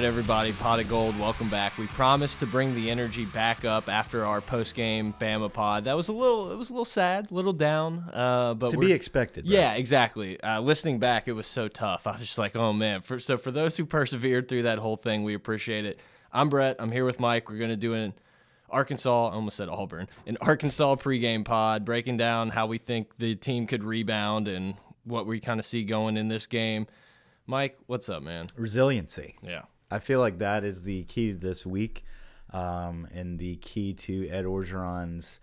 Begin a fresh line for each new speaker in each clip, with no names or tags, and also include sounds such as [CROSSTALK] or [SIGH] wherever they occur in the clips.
Right, everybody, Pot of Gold, welcome back. We promised to bring the energy back up after our post-game Bama pod. That was a little, it was a little sad, a little down, uh, but
to be expected. bro.
Yeah, exactly. Uh, listening back, it was so tough. [LAUGHS] I was just like, oh man. For, so for those who persevered through that whole thing, we appreciate it. I'm Brett. I'm here with Mike. We're gonna do an Arkansas. I almost said Auburn. An Arkansas pregame pod, breaking down how we think the team could rebound and what we kind of see going in this game. Mike, what's up, man?
resiliency.
Yeah.
I feel like that is the key to this week, um, and the key to Ed Orgeron's,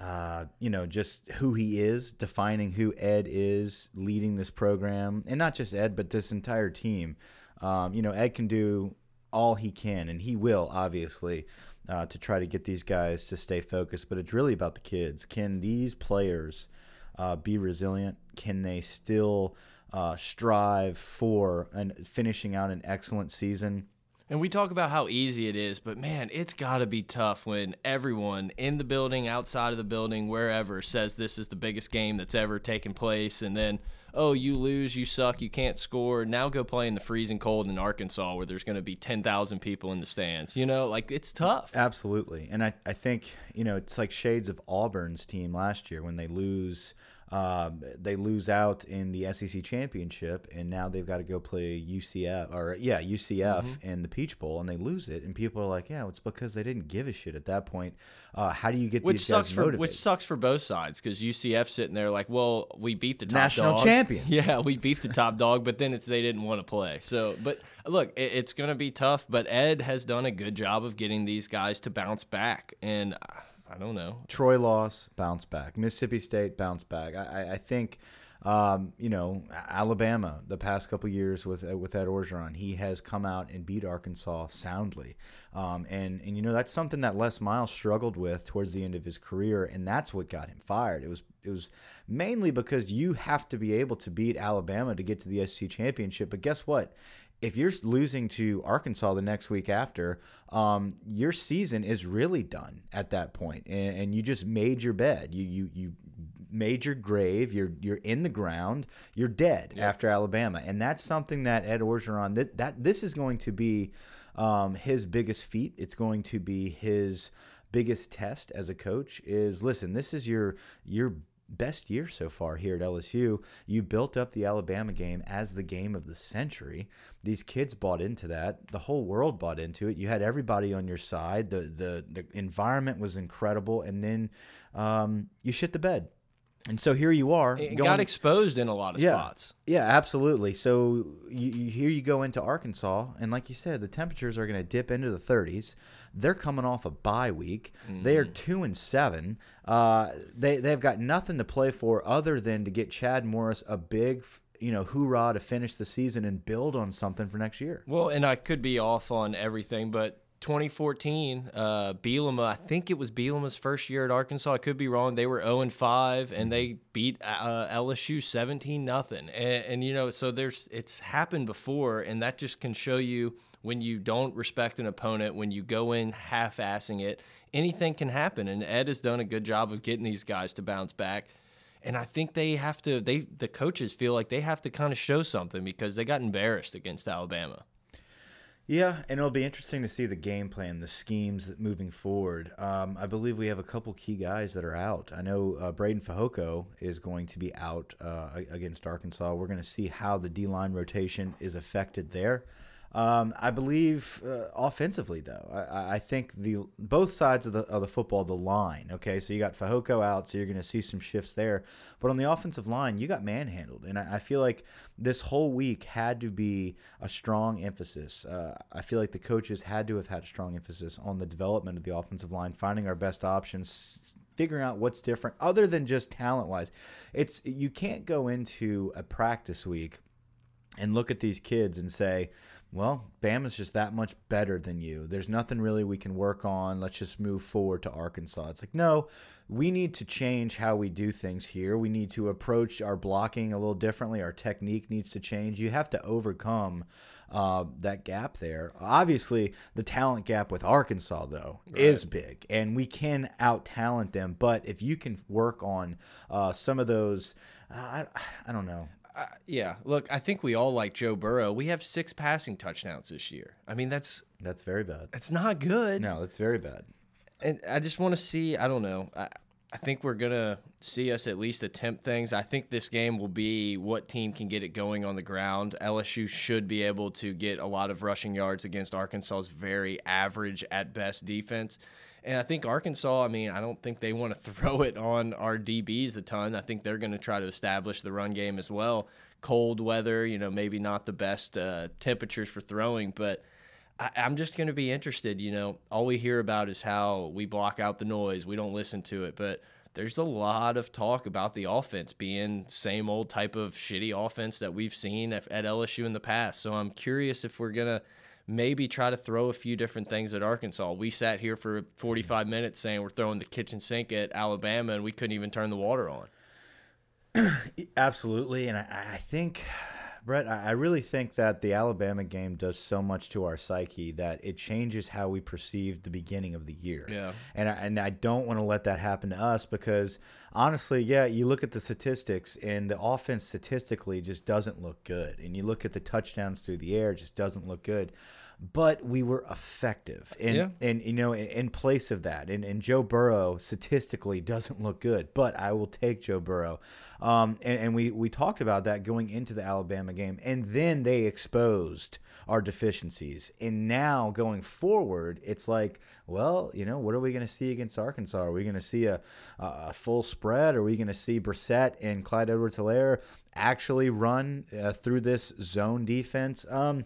uh, you know, just who he is, defining who Ed is, leading this program, and not just Ed, but this entire team. Um, you know, Ed can do all he can, and he will, obviously, uh, to try to get these guys to stay focused. But it's really about the kids. Can these players uh, be resilient? Can they still uh, strive for and finishing out an excellent season?
And we talk about how easy it is, but man, it's got to be tough when everyone in the building, outside of the building, wherever says this is the biggest game that's ever taken place. And then, oh, you lose, you suck, you can't score. Now go play in the freezing cold in Arkansas where there's going to be 10,000 people in the stands. You know, like it's tough.
Absolutely. And I, I think, you know, it's like shades of Auburn's team last year when they lose um, they lose out in the SEC championship and now they've got to go play UCF or yeah, UCF in the Peach Bowl and they lose it and people are like, yeah, it's because they didn't give a shit at that point. Uh, how do you get
Which
these
sucks
guys
for
motivated?
which sucks for both sides because UCF sitting there like, well, we beat the top
National
dog.
champions. [LAUGHS]
Yeah, we beat the top dog, but then it's they didn't want to play. So, but look, it, it's going to be tough. But Ed has done a good job of getting these guys to bounce back, and uh, I don't know.
Troy loss, bounce back. Mississippi State, bounce back. I, I, think, um, you know, Alabama the past couple years with uh, with Ed Orgeron, he has come out and beat Arkansas soundly, um, and and you know that's something that Les Miles struggled with towards the end of his career, and that's what got him fired. It was it was mainly because you have to be able to beat Alabama to get to the SEC championship. But guess what? If you're losing to Arkansas the next week after, um, your season is really done at that point, and, and you just made your bed. You you you made your grave. You're you're in the ground. You're dead after Alabama, and that's something that Ed Orgeron that that this is going to be um, his biggest feat. It's going to be his biggest test as a coach. Is listen, this is your your best year so far here at LSU. You built up the Alabama game as the game of the century. These kids bought into that. The whole world bought into it. You had everybody on your side. The the, the environment was incredible, and then um, you shit the bed. And so here you are.
It
going-
got exposed in a lot of
Yeah.
spots.
yeah, absolutely. So you, you, here you go into Arkansas, and like you said, the temperatures are going to dip into the 30s. They're coming off a bye week. They are two and seven. Uh, they they've got nothing to play for other than to get Chad Morris a big, you know, hoorah to finish the season and build on something for next year.
Well, and I could be off on everything, but 2014, uh, Bielema, I think it was Bielema's first year at Arkansas. I could be wrong. They were 0 and 5, and they beat uh, LSU 17 nothing. And, and you know, so there's it's happened before, and that just can show you when you don't respect an opponent, when you go in half-assing it, anything can happen. And Ed has done a good job of getting these guys to bounce back. And I think they have to. They the coaches feel like they have to kind of show something because they got embarrassed against Alabama.
Yeah, and it'll be interesting to see the game plan, the schemes moving forward. Um, I believe we have a couple key guys that are out. I know uh, Breiden Fehoko is going to be out uh, against Arkansas. We're going to see how the D line rotation is affected there. Um, I believe uh, offensively, though, I, I think the both sides of the of the football, the line. Okay, so you got Fehoko out, so you're going to see some shifts there. But on the offensive line, you got manhandled, and I, I feel like this whole week had to be a strong emphasis. Uh, I feel like the coaches had to have had a strong emphasis on the development of the offensive line, finding our best options, figuring out what's different other than just talent wise. It's you can't go into a practice week and look at these kids and say well, Bama's just that much better than you. There's nothing really we can work on. Let's just move forward to Arkansas. It's like, no, we need to change how we do things here. We need to approach our blocking a little differently. Our technique needs to change. You have to overcome uh, that gap there. Obviously, the talent gap with Arkansas, though, right. is big, and we can out talent them. But if you can work on uh, some of those, uh, I, I don't know
uh, yeah, look, I think we all like Joe Burrow. We have six passing touchdowns this year. I mean, that's
that's very bad.
It's not good.
No, that's very bad.
And I just want to see. I don't know. I, I think we're gonna see us at least attempt things. I think this game will be what team can get it going on the ground. LSU should be able to get a lot of rushing yards against Arkansas's very average at best defense. And I think Arkansas, I mean, I don't think they want to [LAUGHS] throw it on our DBs a ton. I think they're going to try to establish the run game as well. Cold weather, you know, maybe not the best uh, temperatures for throwing, but I, am just going to be interested. You know, all we hear about is how we block out the noise, we don't listen to it, but there's a lot of talk about the offense being same old type of shitty offense that we've seen at, at LSU in the past. So I'm curious if we're going to maybe try to throw a few different things at Arkansas. We sat here for 45 minutes saying we're throwing the kitchen sink at Alabama, and we couldn't even turn the water on. [CLEARS THROAT]
Absolutely, and I, I think. Brett, I really think that the Alabama game does so much to our psyche that it changes how we perceive the beginning of the year.
Yeah.
And I, and I don't want to let that happen to us because honestly, yeah, you look at the statistics and the offense statistically just doesn't look good. And you look at the touchdowns through the air, just doesn't look good but we were effective. And, yeah. and you know, in place of that, and, and Joe Burrow statistically [LAUGHS] doesn't look good, but I will take Joe Burrow. Um, and, and we, we talked about that going into the Alabama game. And then they exposed our deficiencies. And now going forward, it's like, well, you know, what are we going to see against Arkansas? Are we going to see a, a full spread? Are we going to see Brossette and Clyde Edwards-Helaire actually run uh, through this zone defense? Um,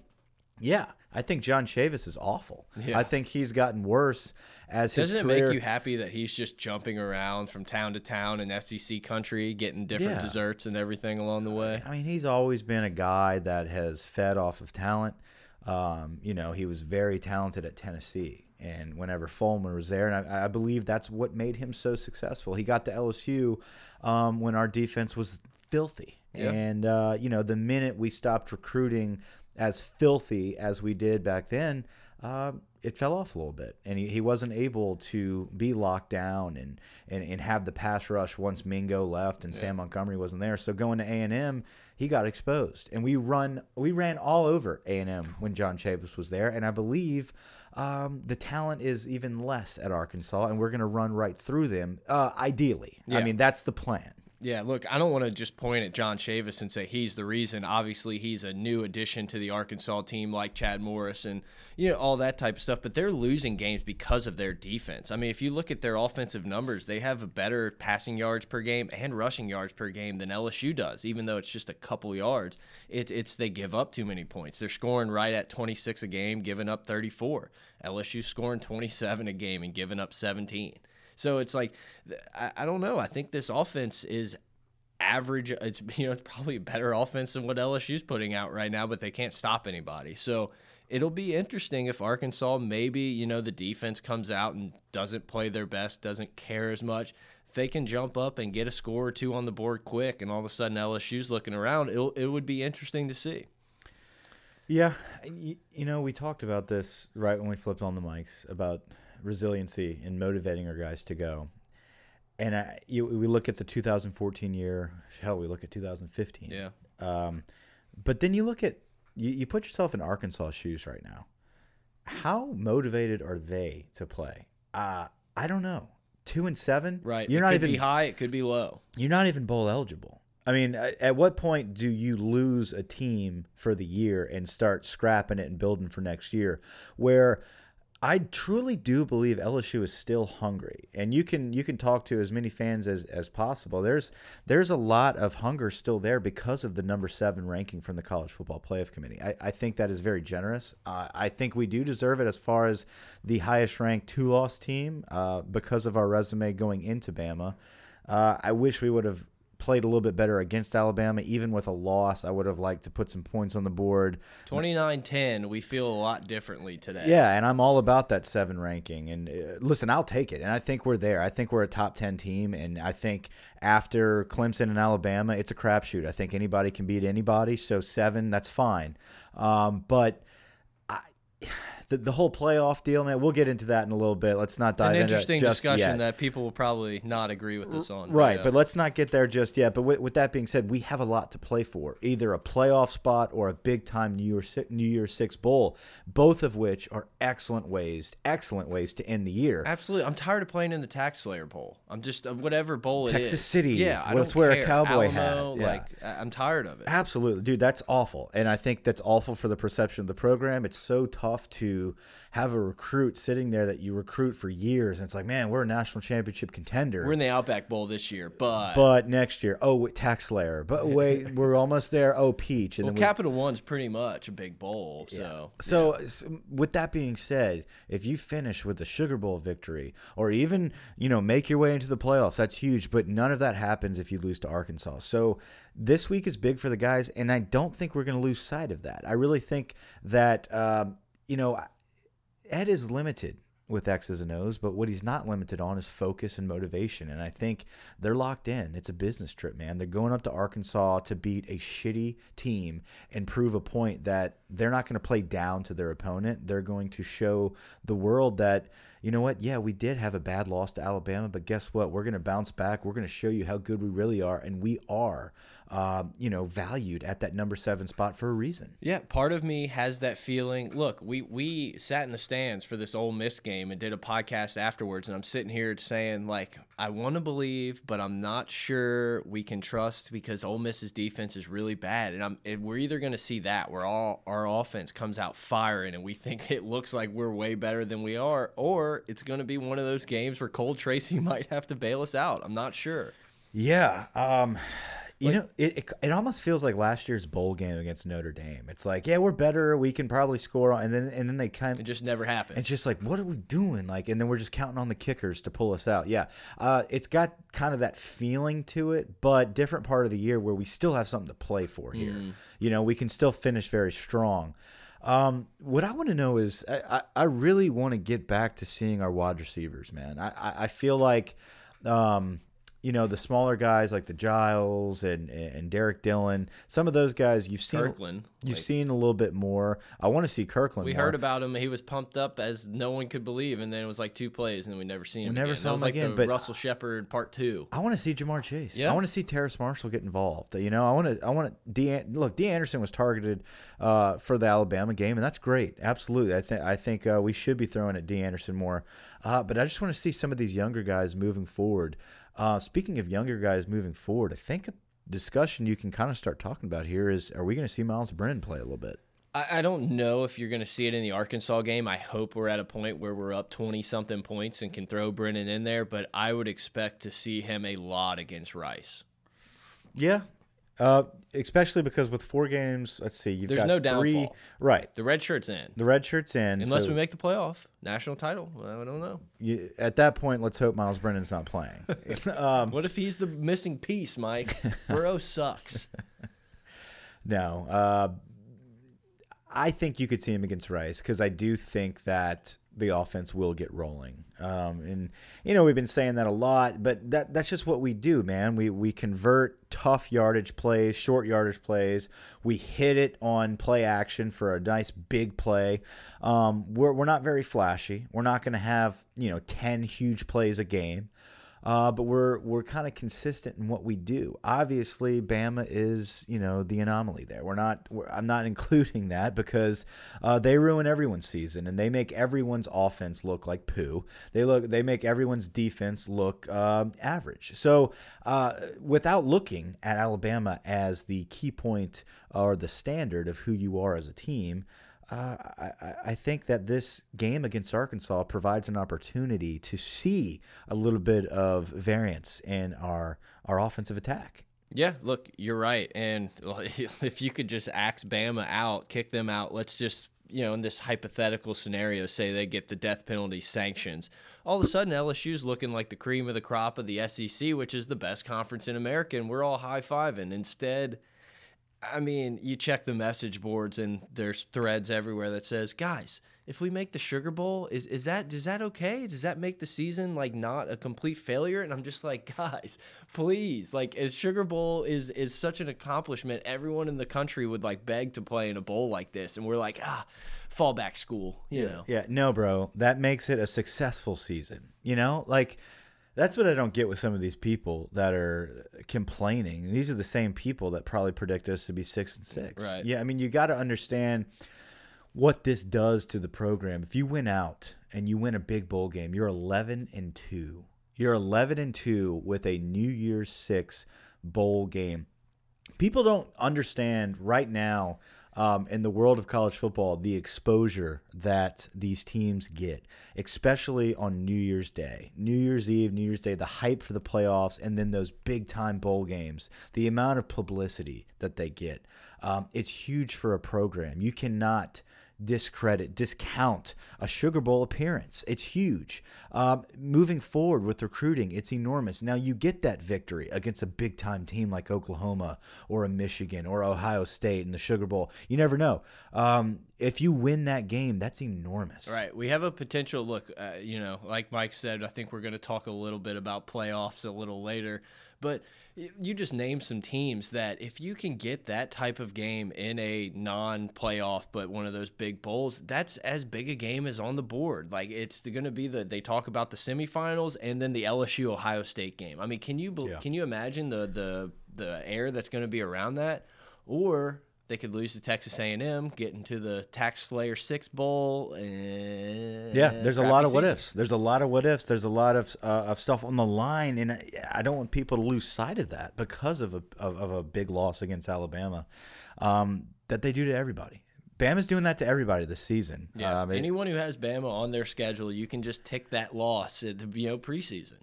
yeah, I think John Chavis is awful. Yeah. I think he's gotten worse as
Doesn't
his
Doesn't it make you happy that he's just jumping around from town to town in SEC country, getting different yeah. desserts and everything along the way?
I mean, he's always been a guy that has fed off of talent. Um, you know, he was very talented at Tennessee, and whenever Fulmer was there, and I, I believe that's what made him so successful. He got to LSU um, when our defense was filthy. And uh, you know, the minute we stopped recruiting as filthy as we did back then, uh, it fell off a little bit, and he, he wasn't able to be locked down and, and, and have the pass rush once Mingo left and yeah. Sam Montgomery wasn't there. So going to A and M, he got exposed, and we run we ran all over A and M when John Chavis was there, and I believe um, the talent is even less at Arkansas, and we're going to run right through them. Uh, ideally, yeah. I mean that's the plan.
Yeah, look, I don't want to just point at John Chavis and say he's the reason. Obviously, he's a new addition to the Arkansas team, like Chad Morris and you know all that type of stuff. But they're losing games because of their defense. I mean, if you look at their offensive numbers, they have a better passing yards per game and rushing yards per game than LSU does. Even though it's just a couple yards, it, it's they give up too many points. They're scoring right at 26 a game, giving up 34. LSU scoring 27 a game and giving up 17. So it's like I, I don't know. I think this offense is average. It's [LAUGHS] you know it's probably a better offense than what LSU's putting out right now, but they can't stop anybody. So it'll be interesting if Arkansas maybe you know the defense comes out and doesn't play their best, doesn't care as much. If they can jump up and get a score or two on the board quick, and all of a sudden LSU's looking around, it it would be interesting to see.
Yeah, you, you know we talked about this right when we flipped on the mics about resiliency and motivating our guys to go. And I, you, we look at the 2014 year. Hell, we look at 2015.
Yeah.
Um, but then you look at you, you put yourself in Arkansas shoes right now. How motivated are they to play? Uh, I don't know. Two and seven.
Right.
You're
it
not
could
even
be high. It could be low.
You're not even bowl eligible. I mean, at what point do you lose a team for the year and start scrapping it and building for next year? Where I truly do believe LSU is still hungry, and you can you can talk to as many fans as, as possible. There's there's a lot of hunger still there because of the number seven ranking from the College Football Playoff Committee. I, I think that is very generous. Uh, I think we do deserve it as far as the highest ranked two loss team uh, because of our resume going into Bama. Uh, I wish we would have played a little bit better against Alabama. Even with a loss, I would have liked to put some points on the board.
29-10, we feel a lot differently today.
Yeah, and I'm all about that seven ranking. And uh, listen, I'll take it. And I think we're there. I think we're a top 10 team. And I think after Clemson and Alabama, it's a crapshoot. I think anybody can beat anybody. So seven, that's fine. Um, but I the, the whole playoff deal, man. We'll get into that in a little bit. Let's not dive
into It's an interesting discussion
yet.
that people will probably not agree with us on.
Right, but, but let's not get there just yet. But with, with, that being said, we have a lot to play for, either a playoff spot or a big time New Year New Year's Six bowl, both of which are excellent ways, excellent ways to end the year.
Absolutely, I'm tired of playing in the TaxSlayer Bowl. I'm just whatever bowl
Texas
it is.
City.
Yeah, I
let's wear
care.
a cowboy
Alamo,
hat. Yeah.
Like I'm tired of it.
Absolutely, dude. That's awful, and I think that's awful for the perception of the program. It's so tough to have a recruit sitting there that you recruit for years, and it's like, man, we're a national championship contender.
We're in the Outback Bowl this year, but
but next year, oh, tax layer. But wait, [LAUGHS] we're almost there. Oh, Peach.
And well, Capital One's pretty much a big bowl. So, yeah.
so, yeah. so with that being said, if you finish with the Sugar Bowl victory, or even you know make your way into the playoffs, that's huge. But none of that happens if you lose to Arkansas. So this week is big for the guys, and I don't think we're going to lose sight of that. I really think that um, you know Ed is limited with X's and O's, but what he's not limited on is focus and motivation. And I think they're locked in. It's a business trip, man. They're going up to Arkansas to beat a shitty team and prove a point that they're not going to play down to their opponent. They're going to show the world that, you know what? Yeah, we did have a bad loss to Alabama, but guess what? We're going to bounce back. We're going to show you how good we really are. And we are uh, you know, valued at that number seven spot for a reason.
Yeah, part of me has that feeling. Look, we we sat in the stands for this Ole Miss game and did a podcast afterwards, and I'm sitting here saying like, I want to believe, but I'm not sure we can trust because Ole Miss's defense is really bad, and I'm and we're either going to see that where all our offense comes out firing and we think [LAUGHS] it looks like we're way better than we are, or it's going to be one of those games where Cole Tracy [LAUGHS] might have to bail us out. I'm not sure.
Yeah. Um, you like, know, it, it, it almost feels like last year's bowl game against Notre Dame. It's like, yeah, we're better. We can probably score, and then and then they kind of
it just never happened.
It's just like, what are we doing? Like, and then we're just counting on the kickers to pull us out. Yeah, uh, it's got kind of that feeling to it, but different part of the year where we still have something to play for here. Mm. You know, we can still finish very strong. Um, what I want to know is, I, I really want to get back to seeing our wide receivers, man. I, I, I feel like. Um, you know the smaller guys like the Giles and and Derrick Dillon. Some of those guys you've seen.
Kirkland.
You've like, seen a little bit more. I want to see Kirkland.
We
more.
heard about him. He was pumped up as no one could believe, and then it was like two plays, and then we never seen him.
We never
again.
saw him
was like
again. But
Russell Shepard part two.
I want to see Ja'Marr Chase. Yeah. I want to see Terrace Marshall get involved. You know, I want to. I want to. De look, Dee Anderson was targeted uh, for the Alabama game, and that's great. Absolutely, I think I think uh, we should be throwing at Dee Anderson more. Uh, but I just want to see some of these younger guys moving forward. Uh, speaking of younger guys moving forward, I think a discussion you can kind of start talking about here is: Are we going to see Miles Brennan play a little bit?
I, I don't know if you're going to see it in the Arkansas game. I hope we're at a point where we're up 20 something points and can throw Brennan in there, but I would expect to see him a lot against Rice.
Yeah, uh, especially because with four games, let's see, you've
There's
got
no
three.
downfall.
Right.
The red shirt's in.
The red shirt's in.
Unless
so
we make the playoff, national title. I don't know.
you, at that point, let's hope Miles Brennan's not playing. [LAUGHS] [LAUGHS] um,
What if he's the missing piece, Mike? [LAUGHS] Burrow sucks.
no. Uh, I think you could see him against Rice because I do think that the offense will get rolling. Um, and you know we've been saying that a lot, but that that's just what we do, man. We we convert tough yardage plays, short yardage plays. We hit it on play action for a nice big play. Um, we're we're not very flashy. We're not going to have you know ten huge plays a game. Uh, but we're we're kind of consistent in what we do. Obviously, Bama is you know the anomaly there. We're not. We're, I'm not [LAUGHS] including that because uh, they ruin everyone's season and they make everyone's offense look like poo. They look. They make everyone's defense look uh, average. So uh, without looking at Alabama as the key point or the standard of who you are as a team. Uh, I, I, think that this game against Arkansas provides an opportunity to see a little bit of variance in our our offensive attack.
Yeah, look, you're right. And [LAUGHS] if you could just axe Bama out, kick them out, let's just, you know, in this hypothetical scenario, say they get the death penalty sanctions. All of a sudden, LSU's looking like the cream of the crop of the SEC, which is the best conference in America, and we're all high fiving. Instead, I mean, you check the message boards and there's threads everywhere that says, "Guys, if we make the Sugar Bowl, is is that is that okay? Does that make the season like not a complete failure?" And I'm just like, [LAUGHS] "Guys, please, like as Sugar Bowl is is such an accomplishment. Everyone in the country would like beg to play in a bowl like this." And we're like, "Ah, fallback school, you
yeah,
know."
Yeah, no, bro. That makes it a successful season. You know? Like that's what I don't get with some of these people that are complaining. These are the same people that probably predict us to be six and six.
Right.
Yeah. I mean, you got to understand what this does to the program. If you win out and you win a big bowl game, you're 11 and two. You're 11 and two with a New Year's Six bowl game. People don't understand right now um, in the world of college football, the exposure that these teams get, especially on New Year's Day, New Year's Eve, New Year's Day, the hype for the playoffs, and then those big time bowl games, the amount of publicity that they get, um, it's huge for a program. You cannot discredit, discount a Sugar Bowl appearance. It's huge. Um, moving forward with recruiting, it's enormous. Now, you get that victory against a big time team like Oklahoma or a Michigan or Ohio State in the Sugar Bowl. You never know. Um, if you win that game, that's enormous.
Right. We have a potential look, uh, you know, like Mike said, I think we're going to talk a little bit about playoffs a little later. But you just name some teams that if you can get that type of game in a non-playoff but one of those big bowls, that's as big a game as on the board. Like it's going to be the they talk about the semifinals and then the LSU Ohio State game. I mean, can you yeah. can you imagine the the the air that's going to be around that? Or they could lose to Texas A&M, get into the Tax Slayer Six Bowl. And
yeah, there's a lot of
season.
what ifs. There's a lot of what ifs. There's a lot of uh, of stuff on the line, and I don't want people to lose sight of that because of a of, of a big loss against Alabama um, that they do to everybody. Bama's doing that to everybody this season.
Yeah, um, it, anyone who has Bama on their schedule, you can just tick that loss at the you know preseason.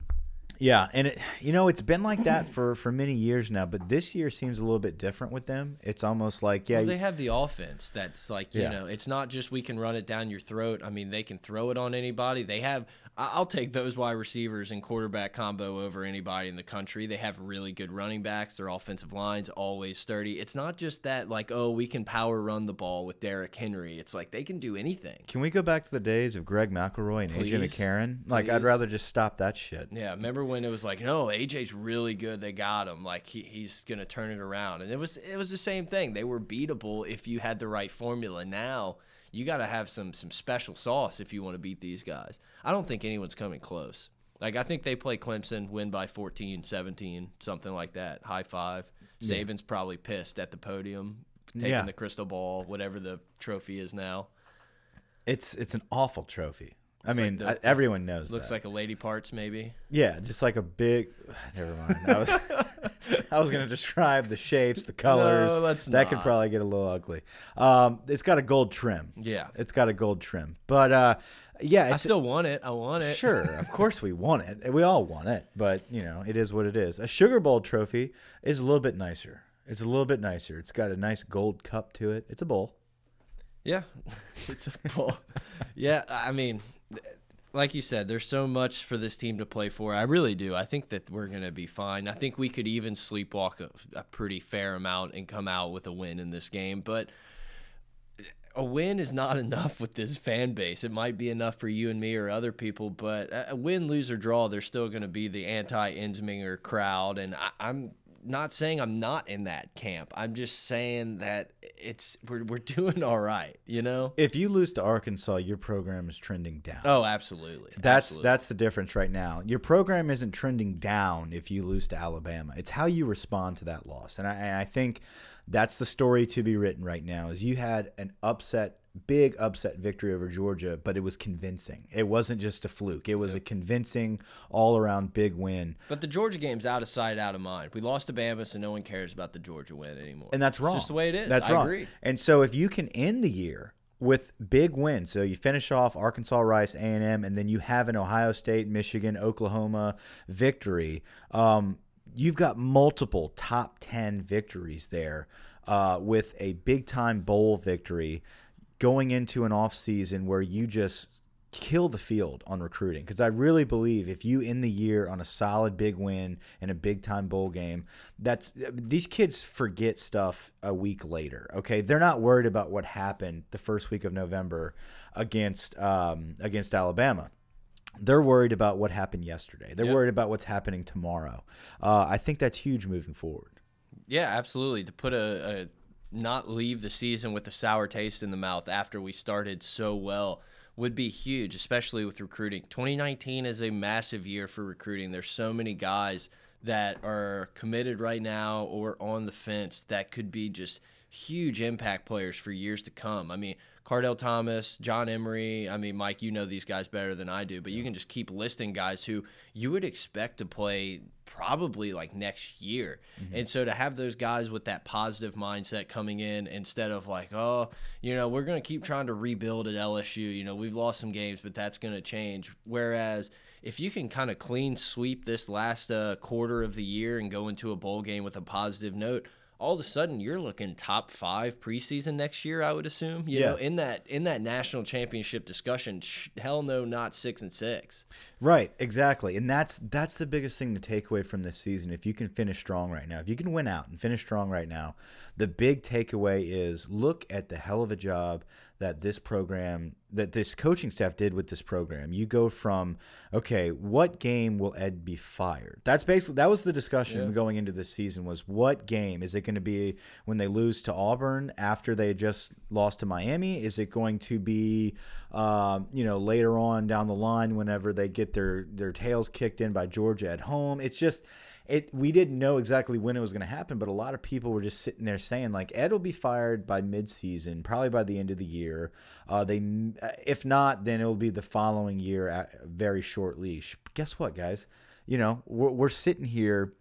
Yeah, and it you know it's been like that for for many years now, but this year seems a little bit different with them. It's almost like yeah,
well, they have the offense that's like you yeah. know it's not just we can run it down your throat. I mean they can throw it on anybody. They have I'll take those wide receivers and quarterback combo over anybody in the country. They have really good running backs. Their offensive line's always sturdy. It's not just that like, oh, we can power run the ball with Derrick Henry. It's like they can do anything.
Can we go back to the days of Greg McElroy and Please. AJ McCarron? Like Please. I'd rather just stop that shit.
Yeah, remember when it was like, no, AJ's really good. They got him. Like he, he's gonna turn it around. And it was it was the same thing. They were beatable if you had the right formula. Now you got to have some some special sauce if you want to beat these guys. I don't think anyone's coming close. Like I think they play Clemson, win by 14, 17, something like that. High five. Yeah. Saban's probably pissed at the podium, taking yeah. the crystal ball, whatever the trophy is now.
It's it's an awful trophy. I mean, like the, everyone knows.
Looks
that.
like a lady parts, maybe.
Yeah, just like a big. [SIGHS] Never mind. I was, [LAUGHS] I was going to describe the shapes, the [LAUGHS] colors.
No,
that not. could probably get a little ugly. Um, it's got a gold trim.
Yeah,
it's got a gold trim. But uh, yeah,
I still want it. I want it.
Sure, of [LAUGHS] course we want it. We all want it. But you know, it is what it is. A Sugar Bowl trophy is a little bit nicer. It's a little bit nicer. It's got a nice gold cup to it. It's a bowl.
Yeah, it's a bowl. yeah, I mean, like you said, there's so much for this team to play for. I really do. I think that we're going to be fine. I think we could even sleepwalk a, a, pretty fair amount and come out with a win in this game. But a win is not [LAUGHS] enough with this fan base. It might be enough for you and me or other people, but a win, lose, or draw, there's still going to be the anti Ensminger crowd. And I, I'm not saying I'm not in that camp. I'm just saying that it's we're we're doing all right, you know?
If you lose to Arkansas, your program is trending down.
Oh, absolutely.
That's
absolutely.
that's the difference right now. Your program isn't trending down if you lose to Alabama. It's how you respond to that loss, and I, and I think that's the story to be written right now. Is you had an upset, big upset victory over Georgia, but it was convincing. It wasn't just a fluke. It was a convincing, all around big win.
But the Georgia game's out of sight, out of mind. We lost to Bama, so no one cares about the Georgia win anymore.
And that's wrong.
It's just the way it is.
That's
I
wrong.
agree.
And so if you can end the year with big wins, so you finish off Arkansas, Rice, A and M, and then you have an Ohio State, Michigan, Oklahoma victory. Um, you've got multiple top ten victories there, uh, with a big time bowl victory going into an off season where you just kill the field on recruiting because I really believe if you end the year on a solid big win in a big time bowl game, that's these kids forget stuff a week later. Okay, they're not worried about what happened the first week of November against um, against Alabama. They're worried about what happened yesterday. They're
Yep.
worried about what's happening tomorrow. Uh, I think that's huge moving forward.
Yeah, absolutely. To put a, a not leave the season with a sour taste in the mouth after we started so well would be huge, especially with recruiting. 2019 is a massive year for recruiting. There's so many guys that are committed right now or on the fence that could be just huge impact players for years to come. I mean, Kardell Thomas, John Emery. I mean, Mike, you know these guys better than I do, but you can just keep listing guys who you would expect to play probably like next year. And so to have those guys with that positive mindset coming in instead of like, oh, you know, we're going to keep trying to rebuild at LSU. You know, we've lost some games, but that's going to change. Whereas if you can kind of clean sweep this last uh, quarter of the year and go into a bowl game with a positive note, all of a sudden you're looking top five preseason next year. I would assume, you
Yeah.
know, in that in that national championship discussion. Sh- hell no, not six and six.
Right, exactly. And that's that's the biggest thing to take away from this season. If you can finish strong right now, if you can win out and finish strong right now, the big takeaway is look at the hell of a job that this program that this coaching staff did with this program. You go from okay, what game will Ed be fired? That's basically that was the discussion
Yeah.
going into this season was what game is it going to be when they lose to Auburn after they just lost to Miami? Is it going to be um, you know later on down the line whenever they get their their tails kicked in by Georgia at home? It's just it we didn't know exactly when it was going to happen, but a lot of people were just sitting there saying like Ed will be fired by midseason, probably by the end of the year. Uh, they if not, then it'll be the following year at very short leash. Guess what, guys? You know we're, we're sitting here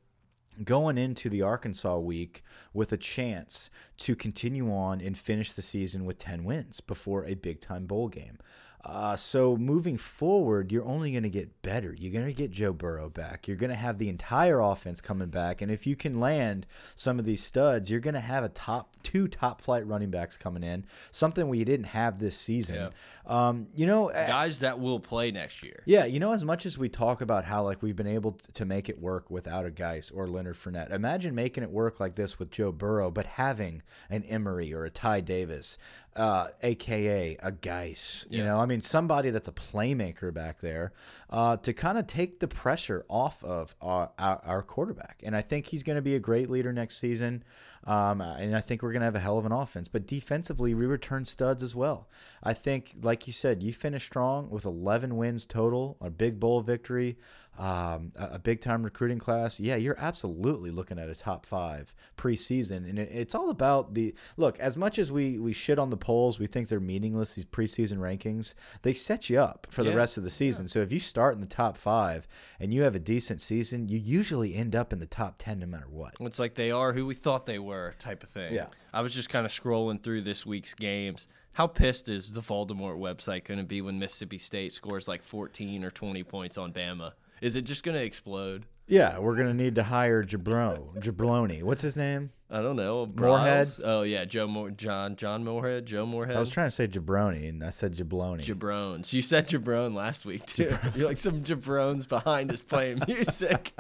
going into the Arkansas week with a chance to continue on and finish the season with 10 wins before a big time bowl game. Uh, so moving forward, you're only going to get better. You're going to get Joe Burrow back. You're going to have the entire offense coming back, and if you can land some of these studs, you're going to have a top two top flight running backs coming in. Something we didn't have this season.
Yeah.
Um, you know,
Guys that will play next year.
yeah, you know, as much as we talk about how like we've been able to make it work without a Guice or Leonard Fournette, imagine making it work like this with Joe Burrow, but having an Emery or a Ty Davis, uh, aka a Guice. You
Yeah.
know, I mean, somebody that's a playmaker back there uh, to kind of take the pressure off of our, our, our quarterback. And I think he's going to be a great leader next season. Um, and I think we're going to have a hell of an offense. But defensively, we return studs as well. I think, like you said, you finished strong with 11 wins total, a big bowl victory, um, a, big time recruiting class. Yeah, you're absolutely looking at a top five preseason. And it's all about the look, as much as we, we shit on the polls, we think they're meaningless, these preseason rankings, they set you up for the rest of the season. So if you start in the top five and you have a decent season, you usually end up in the top 10 no matter what.
It's like they are who we thought they were, type of thing.
Yeah.
I was just kind of scrolling through this week's games. How pissed is the Voldemort website going to be when Mississippi State scores like 14 or 20 points on Bama? Is it just going to explode?
Yeah, we're gonna need to hire Jabro, Jabloni. What's his name?
I don't know.
Moorhead?
Oh yeah, Joe Moore, John John Moorhead, Joe Moorhead.
I was trying to say Jabroni, and I said Jabloni.
Jabrones. You said Jabron last week too. [LAUGHS] You're like some Jabrones behind us playing music. [LAUGHS]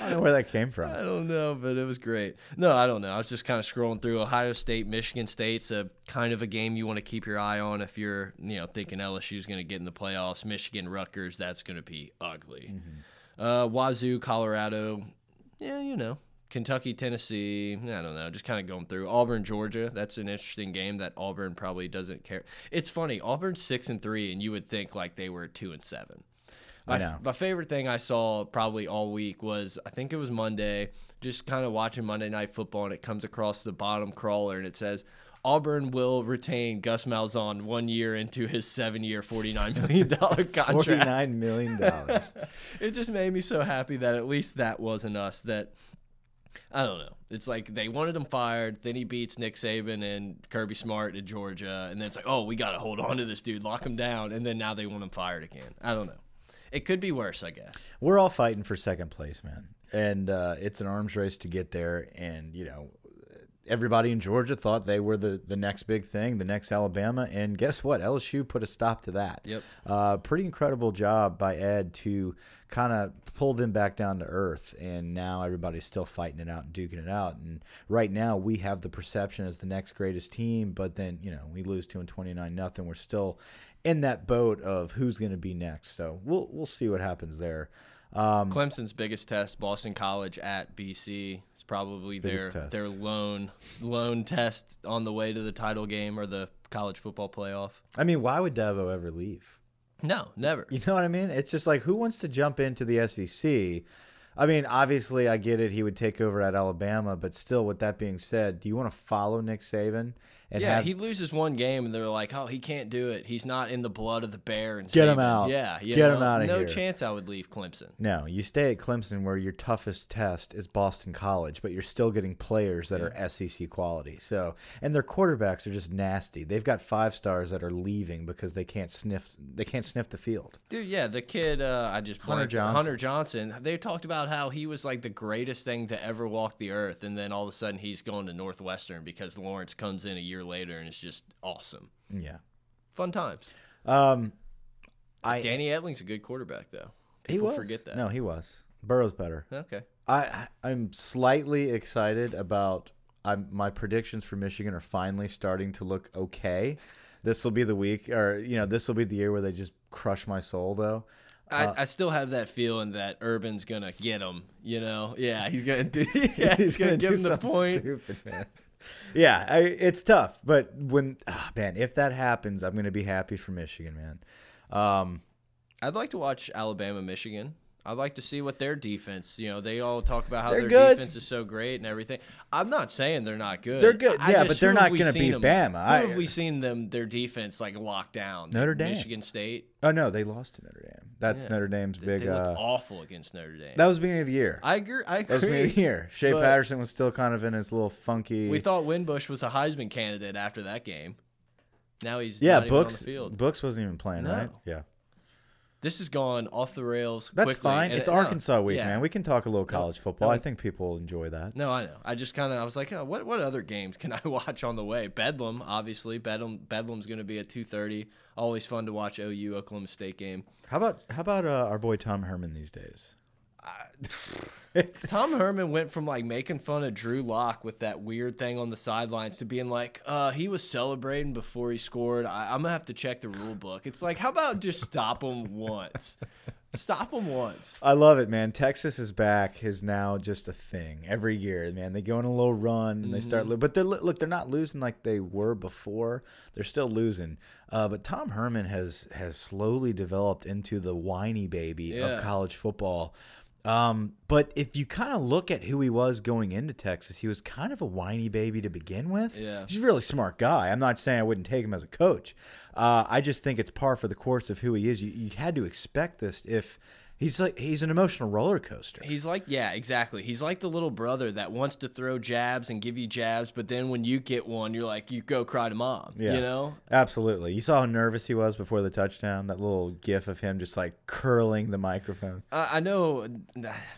I don't know where that came from.
I don't know, but it was great. No, I don't know. I was just kind of scrolling through Ohio State, Michigan State's a kind of a game you want to keep your eye on if you're, you know, thinking LSU's going to get in the playoffs. Michigan, Rutgers, that's going to be ugly. Mm-hmm. Uh, Wazoo, Colorado, yeah, you know, Kentucky, Tennessee. I don't know. Just kind of going through Auburn, Georgia. That's an interesting game that Auburn probably doesn't care. It's funny. Auburn's six and three, and you would think like they were two and seven. My,
I know.
my favorite thing I saw probably all week was I think it was Monday, just kind of watching Monday Night Football, and it comes across the bottom crawler and it says Auburn will retain Gus Malzahn one year into his seven-year, forty-nine million dollar [LAUGHS] contract.
Forty-nine million dollars. [LAUGHS]
it just made me so happy that at least that wasn't us. That I don't know. It's like they wanted him fired. Then he beats Nick Saban and Kirby Smart at Georgia, and then it's like, oh, we got to hold on to this dude, lock him down, and then now they want him fired again. I don't know. It could be worse, I guess.
We're all fighting for second place, man, and uh, it's an arms race to get there. And you know, everybody in Georgia thought they were the the next big thing, the next Alabama, and guess what? LSU put a stop to that.
Yep.
Uh, pretty incredible job by Ed to kind of pull them back down to earth, and now everybody's still fighting it out and duking it out. And right now, we have the perception as the next greatest team, but then you know we lose to and twenty nine nothing. We're still in that boat of who's going to be next. So we'll we'll see what happens there. Um,
Clemson's biggest test, Boston College at BC. Probably their
Biggest test.
their lone lone test on the way to the title game or the college football playoff.
I mean, why would Dabo ever leave?
No, never.
You know what I mean? It's just like who wants to jump into the SEC? I mean, obviously, I get it. He would take over at Alabama, but still, with that being said, do you want to follow Nick Saban and
yeah,
have
he loses one game, and they're like, "Oh, he can't do it. He's not in the blood of the bear." And
Get him
Saban."
out.
Yeah, you
Get
know,
him outta
No
here.
No chance I would leave Clemson.
no? You stay at Clemson, where your toughest test is Boston College, but you're still getting players that are SEC quality. So, and their quarterbacks are just nasty. They've got five stars that are leaving because they can't sniff. They can't sniff the field.
Dude, yeah, the kid uh, I just
Hunter Johnson.
Hunter Johnson. They talked about how he was like the greatest thing to ever walk the earth, and then all of a sudden he's going to Northwestern because Lawrence comes in a year later, and it's just awesome.
Yeah.
Fun times.
Um, I
Danny Etling's a good quarterback, though.
he
People
was
forget that.
No, he was. Burrow's better.
Okay.
I I'm slightly excited about I'm, my predictions for Michigan are finally starting to look okay. This will be the week, or you know, this will be the year where they just crush my soul, though.
I, I still have that feeling that Urban's gonna get him. You know, yeah, he's gonna do. [LAUGHS] [LAUGHS] Yeah, he's, gonna, give
do
him the point.
Stupid, man. Yeah, I, it's tough, but when ah, man, if that happens, I'm gonna be happy for Michigan, man. Um,
I'd like to watch Alabama, Michigan. I'd like to see what their defense. You know, they all talk about how
They're
their
good.
defense is so great and everything. I'm not saying they're not good.
They're good,
I
yeah,
just-
but they're not gonna
seen
beat
them-
Bama. I-
have we seen them their defense like locked down?
Notre Dame.
Michigan State.
oh no, they lost to Notre Dame. That's
Yeah.
Notre Dame's
They,
big.
they looked
uh,
awful against Notre Dame.
that was the beginning of the year.
I agree. I agree.
That was the beginning of the year. Shea Patterson was still kind of in his little funky.
We thought Wimbush was a Heisman candidate after that game. Now he's
yeah,
not even on
Books.
the field.
Books wasn't even playing,
No.
right? Yeah.
This has gone off the rails.
That's
quickly,
fine.
and
It's
it- no,
Arkansas week,
yeah.
man. We can talk a little college football.
no,
I think people enjoy that.
No, I know. I just kind of I was like, oh, what what other games can I [LAUGHS] watch on the way? Bedlam, obviously. Bedlam Bedlam's going to be at 2:30. Always fun to watch OU Oklahoma State game.
How about how about uh, our boy Tom Herman these days? [LAUGHS]
Tom Herman went from like making fun of Drew Lock with that weird thing on the sidelines to being like, uh, he was celebrating before he scored. I, I'm gonna have to check the rule book. It's like, how about just stop him once? Stop him once.
I love it, man. Texas is back is now just a thing every year, man. They go on a little run and they start,
Mm-hmm.
lo- but they're look, they're not losing like they were before. They're still losing. Uh, but Tom Herman has has slowly developed into the whiny baby
Yeah.
of college football. Um, but if you kind of look at who he was going into Texas, he was kind of a whiny baby to begin with.
Yeah.
He's a really smart guy. I'm not saying I wouldn't take him as a coach. Uh, I just think it's par for the course of who he is. You, you had to expect this if he's like he's an emotional roller coaster.
He's like, yeah, exactly. He's like the little brother that wants to throw jabs and give you jabs, but then when you get one, you're like, you go cry to mom.
Yeah.
You know?
Absolutely. You saw how nervous he was before the touchdown. That little gif of him just like curling the microphone.
I I know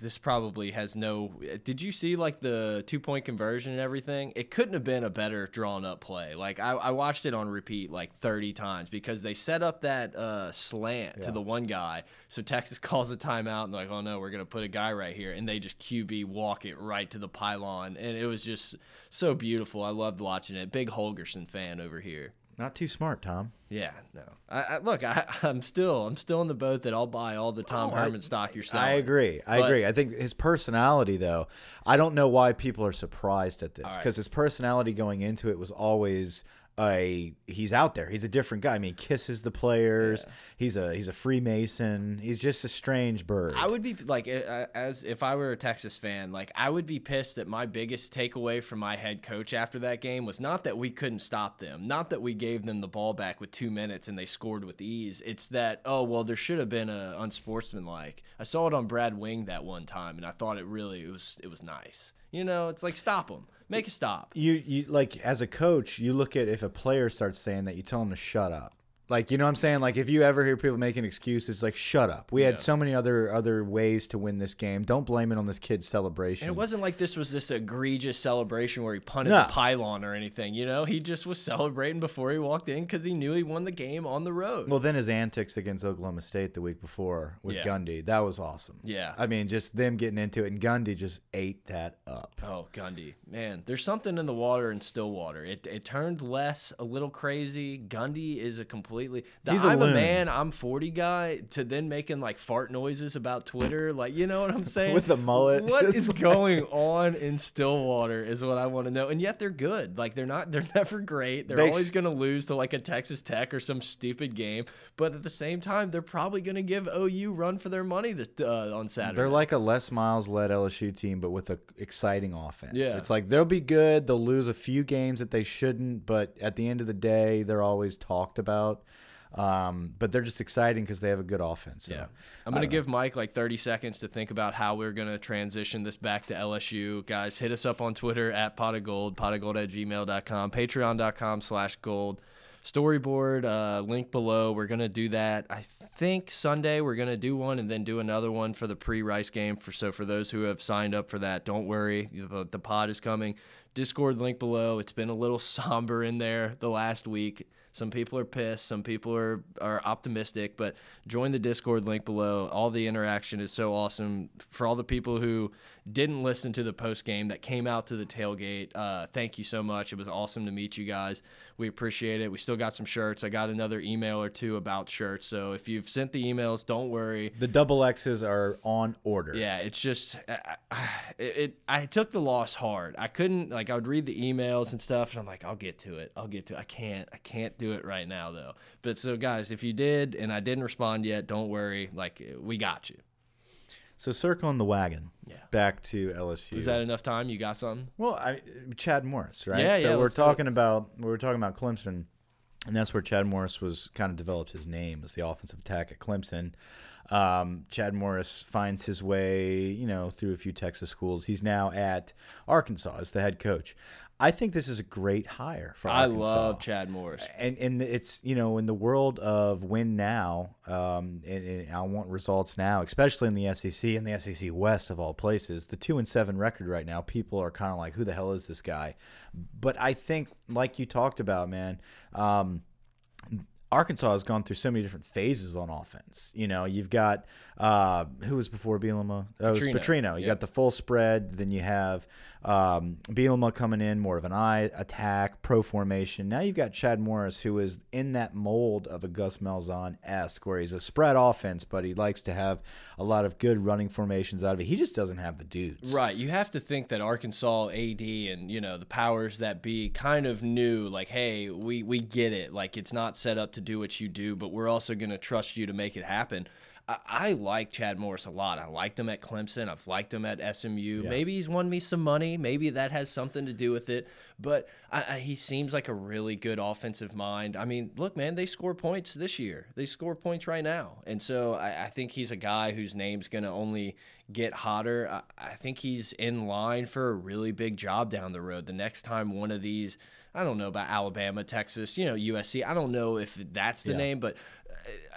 this probably has no. Did you see like the two point conversion and everything? It couldn't have been a better drawn up play. Like I, I watched it on repeat like 30 times because they set up that uh, slant to the one guy. So Texas [LAUGHS] calls a timeout and like, oh no, we're gonna put a guy right here, and they just QB walk it right to the pylon, and it was just so beautiful. I loved watching it. Big Holgorsen fan over here.
Not too smart, Tom.
Yeah, no. I, I look, I, [LAUGHS] I'm still, I'm still in the boat that I'll buy all the Tom
Oh, I-
Herman stock you're selling.
I agree. I
But-
agree. I think his personality, though, I don't know why people are surprised at this
right.
because his personality going into it was always a he's out there. He's a different guy. I mean, he kisses the players. He's a he's a Freemason. He's just a strange bird.
I would be like, as if I were a Texas fan, like I would be pissed that my biggest takeaway from my head coach after that game was not that we couldn't stop them, not that we gave them the ball back with two minutes and they scored with ease. It's that oh well, there should have been a unsportsmanlike. I saw it on Brad Wing that one time, and I thought it really it was it was nice. You know, it's like stop them, make a stop.
you you like as a coach, you look at if a player starts saying that, you tell him to shut up. Like you know what I'm saying? Like if you ever hear people making excuses, like shut up. We had
Yeah.
so many other other ways to win this game. Don't blame it on this kid's celebration.
And it wasn't like this was this egregious celebration where he punted
No.
the pylon or anything. You know, he just was celebrating before he walked in because he knew he won the game on the road.
Well, then his antics against Oklahoma State the week before with
Yeah.
Gundy, that was awesome.
Yeah.
I mean, just them getting into it, and Gundy just ate that up.
Oh, Gundy, man, there's something in the water in Stillwater. It it turned less a little crazy. Gundy is a completely. The
He's a
I'm a
loon.
man, I'm 40 guy to then making like fart noises about Twitter, like you know what I'm [LAUGHS] saying?
With the mullet,
What [LAUGHS] is
like-
going on in Stillwater is what I want to know. And yet they're good. Like they're not. They're [LAUGHS] never great. They're
They
always going to lose to like a Texas Tech or some stupid game. But at the same time, they're probably going to give OU run for their money this, uh, on Saturday.
They're like a Les Miles led LSU team, but with an exciting offense.
Yeah.
It's like they'll be good. They'll lose a few games that they shouldn't, but at the end of the day, they're always talked about. Um, but they're just exciting because they have a good offense. So,
Yeah. I'm going to give Mike like 30 seconds to think about how we're going to transition this back to LSU. Guys, hit us up on Twitter at pot of gold, pot of gold at gmail.com, patreon.com slash gold. Storyboard, uh, link below. We're going to do that. I think Sunday we're going to do one and then do another one for the pre Rice game. For So for those who have signed up for that, don't worry. The, the pod is coming. Discord link below. It's been a little [LAUGHS] somber in there the last week. Some people are pissed, some people are, are optimistic, but join the Discord link below. All the interaction is so awesome. For all the people who didn't listen to the post game that came out to the tailgate, uh, thank you so much. It was awesome to meet you guys. We appreciate it. We still got some shirts. I got another email or two about shirts. So if you've sent the emails, don't worry.
The double X's are on order.
Yeah, it's just I, I- it. I took the loss hard. I couldn't like I would read the emails and stuff, and I'm like, I'll get to it. I'll get to. It. I can't. I can't do it right now though. But so guys, if you did and I didn't respond yet, don't worry. Like we got you.
So circling the wagon.
Yeah.
Back to LSU.
Is that enough time? You got something?
Well, I, Chad Morris, right?
Yeah,
so
yeah,
we're
let's do it.
talking about we were talking about Clemson, and that's where Chad Morris was kind of developed his name as the offensive attack at Clemson. Um, Chad Morris finds his way, you know, through a few Texas schools. He's now at Arkansas as the head coach. I think this is a great hire for
I
Arkansas
love Chad Morris.
and and it's you know in the world of win now, um, and, and I want results now, especially in the SEC and the SEC West of all places. The two and seven record right now, people are kind of like, who the hell is this guy? But I think, like you talked about, man. Um, Arkansas has gone through so many different phases on offense. You know, you've got uh, who was before Bielema? Oh, it was
Petrino.
Petrino. You
Yep.
got the full spread. Then you have um, coming in, more of an eye attack, pro formation. Now you've got Chad Morris, who is in that mold of a Gus Malzahn esque, where he's a spread offense, but he likes to have a lot of good running formations out of it. He just doesn't have the dudes.
Right. You have to think that Arkansas AD and, you know, the powers that be kind of knew, like, hey, we, we get it. Like, it's not set up to do what you do, but we're also going to trust you to make it happen. I, I like Chad Morris a lot. I liked him at Clemson. I've liked him at SMU. Maybe he's won me some money. Maybe that has something to do with it. But I, I, he seems like a really good offensive mind. I mean, look, man, they score points this year. They score points right now. And so I, I think he's a guy whose name's going to only get hotter. I, I think he's in line for a really big job down the road. The next time one of these, I don't know about Alabama, Texas, you know, USC. I don't know if that's the
Yeah.
name, but uh,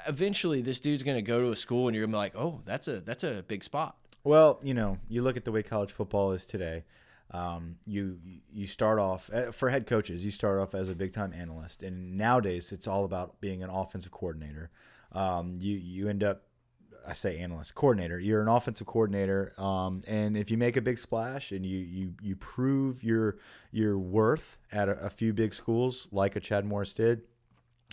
eventually this dude's going to go to a school and you're going to be like, oh, that's a that's a big spot.
Well, you know, you look at the way college football is today. Um, you you start off uh, for head coaches. You start off as a big time analyst, and nowadays it's all about being an offensive coordinator. Um, you you end up, I say analyst coordinator. You're an offensive coordinator, um, and if you make a big splash and you you you prove your your worth at a, a few big schools like a Chad Morris did,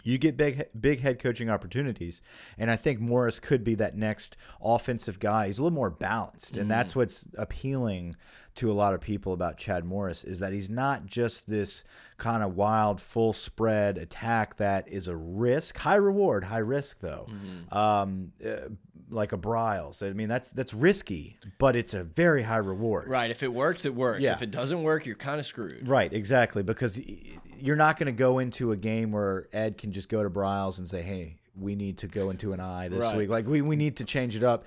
you get big big head coaching opportunities. And i think morris could be that next offensive guy. He's a little more balanced. And that's what's appealing to a lot of people about chad morris is that he's not just this kind of wild full spread attack that is a risk. High reward high risk though. Um, uh, like a Briles. I mean, that's that's risky, but it's a very high reward.
Right. If it works, it works.
Yeah.
If it doesn't work, you're kind of screwed.
Right, exactly. Because you're not going to go into a game where Ed can just go to Briles and say, "Hey, we need to go into an eye this
Right.
week. Like we, we need to change it up."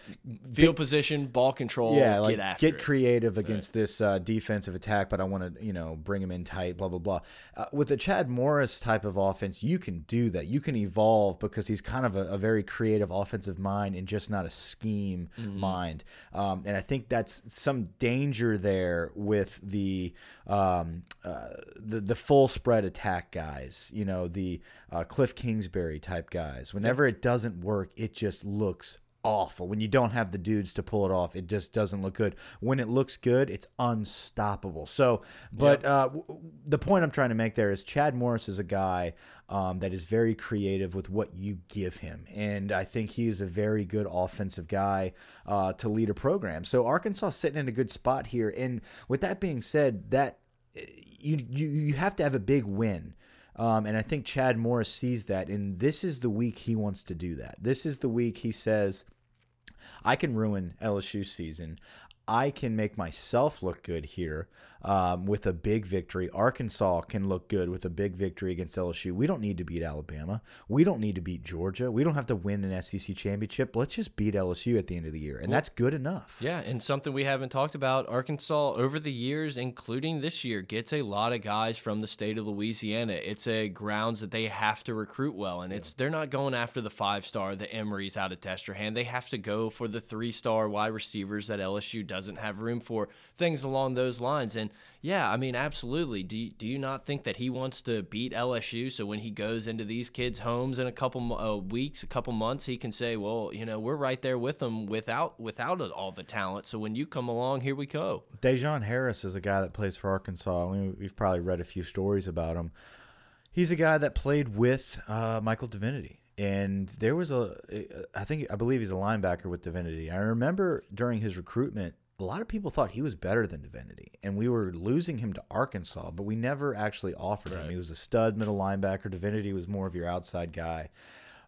Field position, ball control.
yeah, like
get after
get
it.
creative against this uh, defensive attack, but I want to, you know, bring him in tight. Blah blah blah. Uh, with the Chad Morris type of offense, you can do that. You can evolve because he's kind of a, a very creative offensive mind and just not a scheme
Mm-hmm.
mind. Um, and I think that's some danger there with the um, uh, the the full spread attack guys. You know, the uh, Cliff Kingsbury type guys. Whenever it doesn't work, it just looks awful. When you don't have the dudes to pull it off, it just doesn't look good. When it looks good, it's unstoppable. So, but uh, the point I'm trying to make there is Chad Morris is a guy um, that is very creative with what you give him, and I think he is a very good offensive guy uh, to lead a program. So Arkansas sitting in a good spot here. And with that being said, that you you you have to have a big win. Um, and I think Chad Morris sees that, and this is the week he wants to do that. This is the week he says, I can ruin LSU season. I can make myself look good here um, with a big victory. Arkansas can look good with a big victory against LSU. We don't need to beat Alabama. We don't need to beat Georgia. We don't have to win an SEC championship. Let's just beat LSU at the end of the year, and that's good enough.
Yeah, and something we haven't talked about Arkansas over the years, including this year, gets a lot of guys from the state of Louisiana. It's a grounds that they have to recruit well, and it's they're not going after the five star, the Emery's out of Destrehan. They have to go for the three star wide receivers that LSU doesn't have room for, things along those lines. And yeah, I mean, absolutely. Do you, do you not think that he wants to beat LSU? So when he goes into these kids' homes in a couple uh, weeks, a couple months, he can say, "Well, you know, we're right there with them without without all the talent. So when you come along, here we go."
De'Jon Harris is a guy that plays for Arkansas. We, we've probably read a few stories about him. He's a guy that played with uh, Michael Divinity. And there was a, I think, I believe he's a linebacker with Divinity. I remember during his recruitment, a lot of people thought he was better than Divinity. And we were losing him to Arkansas, but we never actually offered him. He was a stud middle linebacker. Divinity was more of your outside guy.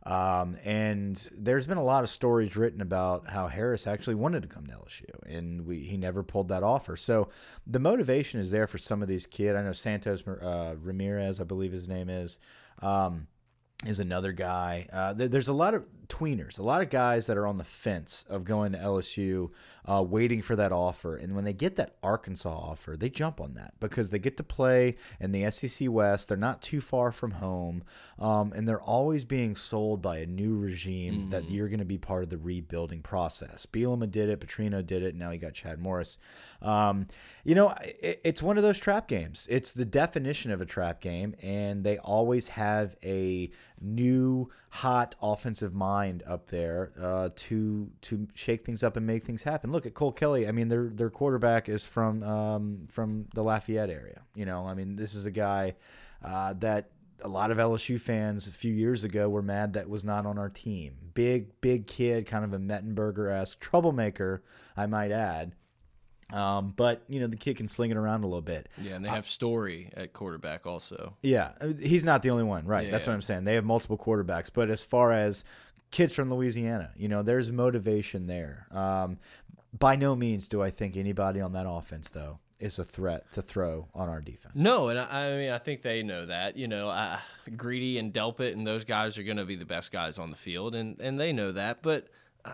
Um, and there's been a lot of stories written about how Harris actually wanted to come to LSU, and we he never pulled that offer. So the motivation is there for some of these kids. I know Santos uh, Ramirez, I believe his name is. Um, is another guy. Uh, there- there's a lot of tweeners, a lot of guys that are on the fence of going to LSU, uh, waiting for that offer. And when they get that Arkansas offer, they jump on that because they get to play in the SEC West. They're not too far from home, um, and they're always being sold by a new regime that you're going to be part of the rebuilding process. Bielema did it, Petrino did it, and now you got Chad Morris. Um, you know, it, it's one of those trap games. It's the definition of a trap game, and they always have a new hot offensive mind up there uh, to to shake things up and make things happen. Look at Cole Kelley. I mean, their their quarterback is from um, from the Lafayette area. You know, I mean, this is a guy uh, that a lot of LSU fans a few years ago were mad that was not on our team. Big big kid, kind of a Mettenberger esque troublemaker, I might add. Um, but you know the kid can sling it around a little bit.
Yeah, and they have Storey at quarterback also.
Yeah, uh, he's not the only one, right?
Yeah,
That's
yeah.
what I'm saying. They have multiple quarterbacks, but as far as kids from Louisiana, you know, there's motivation there. Um, by no means do I think anybody on that offense though is a threat to throw on our defense.
No, and I, I mean I think they know that. You know, I, Greedy and Delpit and those guys are going to be the best guys on the field, and and they know that. But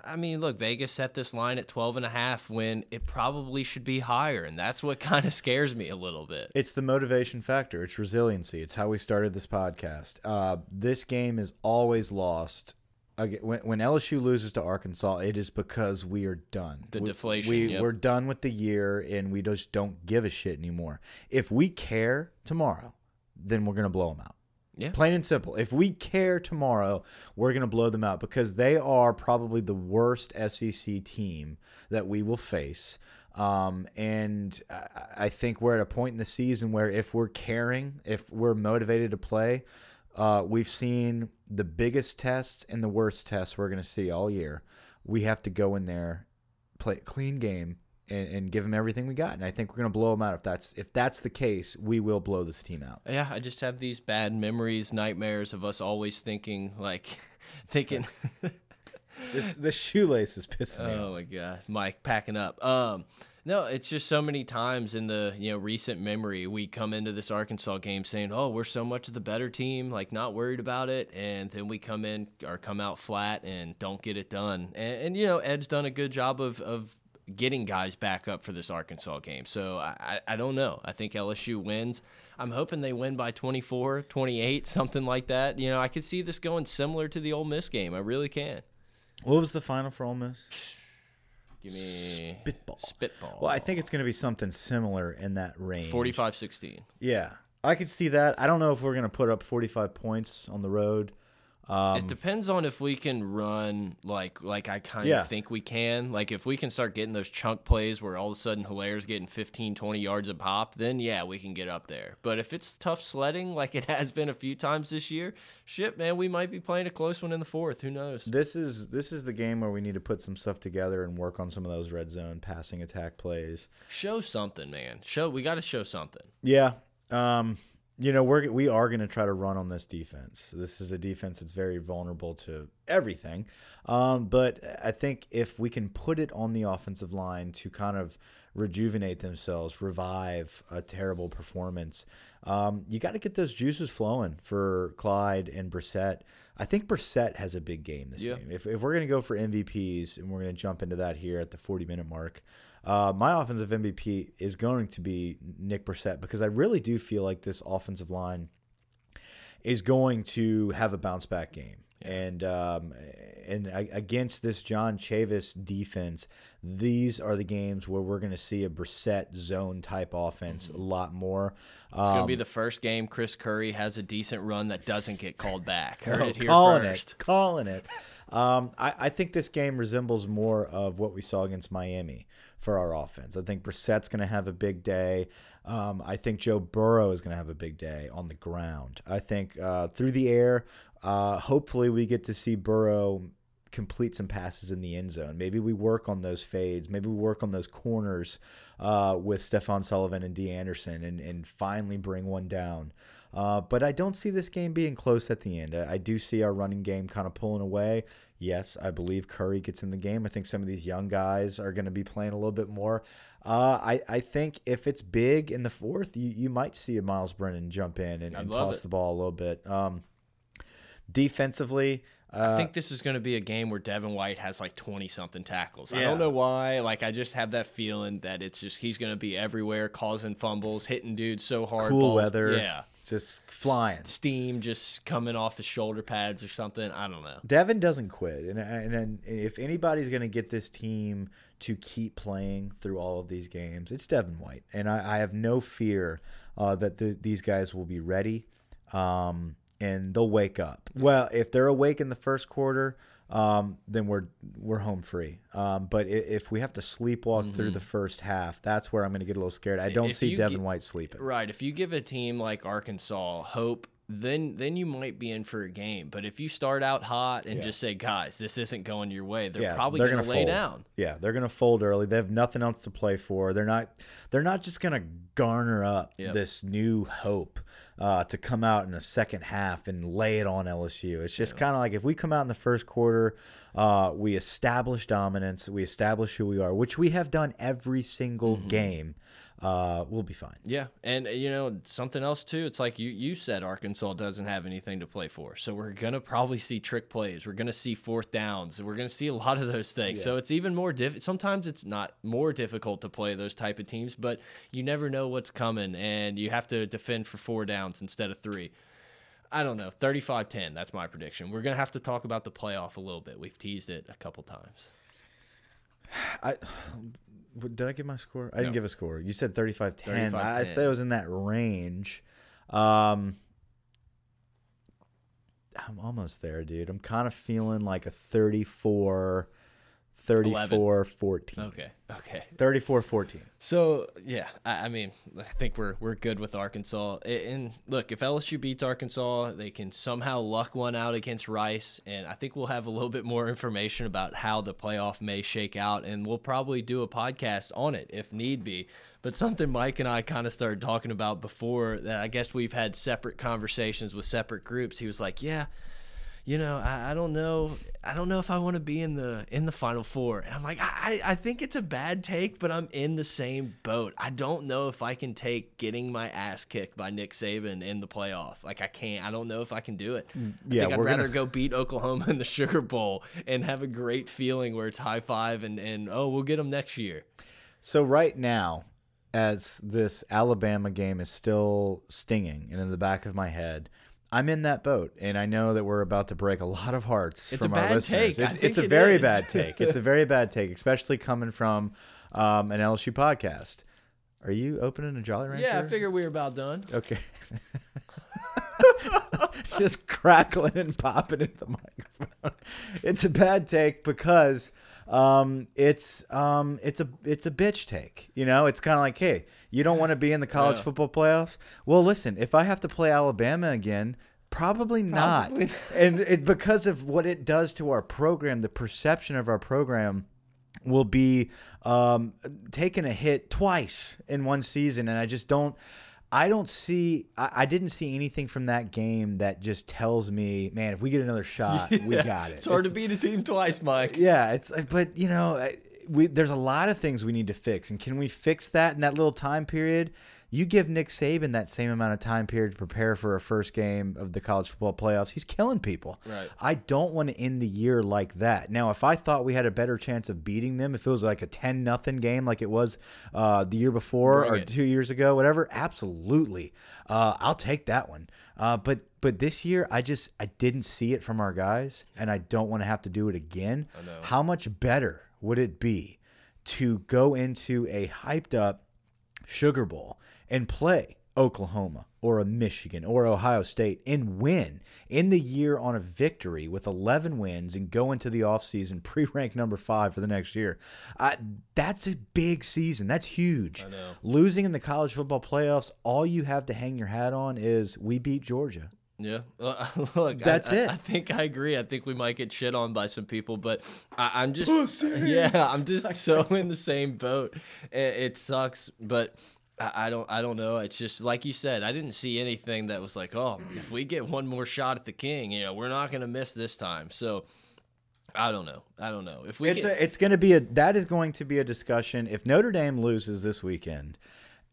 I mean, look, Vegas set this line at 12 and a half when it probably should be higher, and that's what [LAUGHS] kind of scares me a little bit.
It's the motivation factor. It's resiliency. It's how we started this podcast. Uh, this game is always lost. When, when LSU loses to Arkansas, it is because we are done.
The
we,
deflation,
We,
yep.
We're done with the year, and we just don't give a shit anymore. If we care tomorrow, then we're gonna blow them out.
Yeah.
Plain and simple. If we care tomorrow, we're going to blow them out because they are probably the worst SEC team that we will face. Um, and I- think we're at a point in the season where if we're caring, if we're motivated to play, Uh, we've seen the biggest tests and the worst tests we're going to see all year. We have to go in there, play a clean game, and, and give them everything we got. And I think we're going to blow them out. If that's if that's the case, we will blow this team out.
Yeah, I just have these bad memories, nightmares of us always thinking like, [LAUGHS] thinking. [LAUGHS]
this the shoelace is pissing me.
Oh my god, Mike packing up. Um, no, it's just so many times in the you know recent memory we come into this Arkansas game saying, "Oh, we're so much of the better team, like not worried about it," and then we come in or come out flat and don't get it done. And, and you know Ed's done a good job of of getting guys back up for this Arkansas game. So I, I don't know. I think LSU wins. I'm hoping they win by 24, 28, something like that. You know, I could see this going similar to the Ole Miss game. I really can.
What was the final for Ole Miss?
Give me
Spitball.
Spitball.
Well, I think it's going to be something similar in that range.
45 16.
Yeah. I could see that. I don't know if we're going to put up 45 points on the road. Um,
it depends on if we can run like like I kind
Yeah.
of think we can. Like if we can start getting those chunk plays where all of a sudden Helaire's getting 15, 20 yards a pop, then yeah, we can get up there. But if it's tough sledding [LAUGHS] like it has been a few times this year, shit, man, we might be playing a close one in the fourth. Who knows?
this is this is the game where we need to put some stuff together and work on some of those red zone passing attack plays.
Show something, man. Show we got to show something.
Yeah. Um, you know, we're we are going to try to run on this defense. This is a defense that's very vulnerable to everything. Um, but I think if we can put it on the offensive line to kind of rejuvenate themselves, revive a terrible performance, um, you got to get those juices flowing for Clyde and Brossette. I think Brossette has a big game this
Yeah.
game. If, if we're going to go for MVPs, and we're going to jump into that here at the 40 minute mark, uh, my offensive MVP is going to be Nick Brossette because I really do feel like this offensive line is going to have a bounce back game. And um, and against this John Chavis defense, these are the games where we're going to see a Brossette zone type offense a lot more.
It's gonna
Um,
be the first game Chris Curry has a decent run that doesn't get called back. Heard
Oh,
it [LAUGHS] here
calling
first.
it, calling it. Um, I, I think this game resembles more of what we saw against Miami for our offense. I think Brossette's going to have a big day. Um, I think Joe Burrow is going to have a big day on the ground. I think uh, through the air, uh, hopefully we get to see Burrow complete some passes in the end zone. Maybe we work on those fades. Maybe we work on those corners uh, with Stefan Sullivan and Dee Anderson and, and finally bring one down. Uh, but I don't see this game being close at the end. I, I do see our running game kind of pulling away. Yes, I believe Curry gets in the game. I think some of these young guys are going to be playing a little bit more. Uh, I, I think if it's big in the fourth, you, you might see a Myles Brennan jump in and, and toss
it.
the ball a little bit. Um, defensively, uh,
I think this is going to be a game where Devin White has like 20 something tackles. I don't know why. Like, I just have that feeling that it's just he's going to be everywhere, causing fumbles, hitting dudes so hard.
cool
balls-
weather,
Yeah.
Just flying.
Steam just coming off the shoulder pads or something. I don't know.
Devin doesn't quit, and, and and if anybody's going to get this team to keep playing through all of these games, it's Devin White, and I, I have no fear uh, that th these guys will be ready, um, and they'll wake up. Well, if they're awake in the first quarter, um, then we're we're home free. Um, but if we have to sleepwalk through the first half, that's where I'm going to get a little scared. I don't
If
see Devin White sleeping.
Right. If you give a team like Arkansas hope, then then you might be in for a game. But if you start out hot and just say, guys, this isn't going your way, they're
yeah,
probably
they're
going
gonna
lay
fold.
down.
Yeah, they're gonna fold early. They have nothing else to play for. They're not. They're not just gonna garner up
Yep.
this new hope uh, to come out in the second half and lay it on LSU. It's just kind of like if we come out in the first quarter, uh, we establish dominance, we establish who we are, which we have done every single
Mm-hmm.
game. Uh, we'll be fine.
Yeah, and you know something else too. It's like you you said Arkansas doesn't have anything to play for, so we're gonna probably see trick plays. We're gonna see fourth downs. We're gonna see a lot of those things. So it's even more diff. Sometimes it's not more difficult to play those type of teams, but you never know what's coming, and you have to defend for four downs instead of three. I don't know, 35-10, That's my prediction. We're gonna have to talk about the playoff a little bit. We've teased it a couple times.
I did I give my score? I didn't
No.
give a score. You said 35-10. I
35-10.
said it was in that range. Um, I'm almost there, dude. I'm kind of feeling like a 34 34 14.
Okay. Okay.
34 14.
So yeah, I, I mean, I think we're we're good with Arkansas. And look, if LSU beats Arkansas, they can somehow luck one out against Rice, and I think we'll have a little bit more information about how the playoff may shake out, and we'll probably do a podcast on it if need be. But something Mike and I kind of started talking about before that I guess we've had separate conversations with separate groups. He was like, "Yeah, you know, I, I don't know, I don't know if I want to be in the in the final four. And I'm like, I, I think it's a bad take, but I'm in the same boat. I don't know if I can take getting my ass kicked by Nick Saban in the playoff. Like I can't. I don't know if I can do it. Mm, I
yeah,
think I'd rather
gonna-
go beat Oklahoma in the Sugar Bowl and have a great feeling where it's high five and and oh we'll get them next year.
So right now, as this Alabama game is still stinging and in the back of my head, I'm in that boat, and I know that we're about to break a lot of hearts
It's
from our listeners.
take. I
It's, it's a
it
very
is.
bad take. It's a [LAUGHS] very bad take, especially coming from um, an LSU podcast. Are you opening a Jolly Rancher?
Yeah, I figured we were about done.
Okay. [LAUGHS] Just crackling and popping in the microphone. It's a bad take because um, it's um, it's a it's a bitch take. You know, it's kind of like, hey, you don't want to be in the college
Yeah.
football playoffs. Well, listen, if I have to play Alabama again. Probably not,
Probably [LAUGHS]
and it, because of what it does to our program, the perception of our program will be um, taking a hit twice in one season, and I just don't. I don't see. I, I didn't see anything from that game that just tells me, man, if we get another shot, we [LAUGHS] got it.
It's hard to beat a team twice, Mike.
Yeah, it's but you know, we there's a lot of things we need to fix, and can we fix that in that little time period? You give Nick Saban that same amount of time period to prepare for a first game of the college football playoffs. He's killing people.
Right.
I don't want to end the year like that. Now, if I thought we had a better chance of beating them, if it was like a ten nothing game, like it was uh, the year before
Bring
or
it.
two years ago, whatever, absolutely, uh, I'll take that one. Uh, but but this year, I just I didn't see it from our guys, and I don't want to have to do it again. How much better would it be to go into a hyped up Sugar Bowl and play Oklahoma or a Michigan or Ohio State and win in the year on a victory with 11 wins and go into the offseason [LAUGHS] pre-ranked number 5 for the next year. Uh, that's a big season. That's huge.
I know.
Losing in the college football playoffs, all you have to hang your hat on is we beat Georgia.
Yeah, [LAUGHS] look,
That's
I,
it.
I think I agree. I think we might get shit on by some people, but I, I'm just, yeah, I'm just [LAUGHS] so in the same boat. It, it sucks, but I, I don't, I don't know. It's just like you said. I didn't see anything that was like, oh, if we get one more shot at the king, you know, we're not gonna miss this time. So I don't know. I don't know if we.
It's
get,
a, it's going to be a that is going to be a discussion if Notre Dame loses this weekend.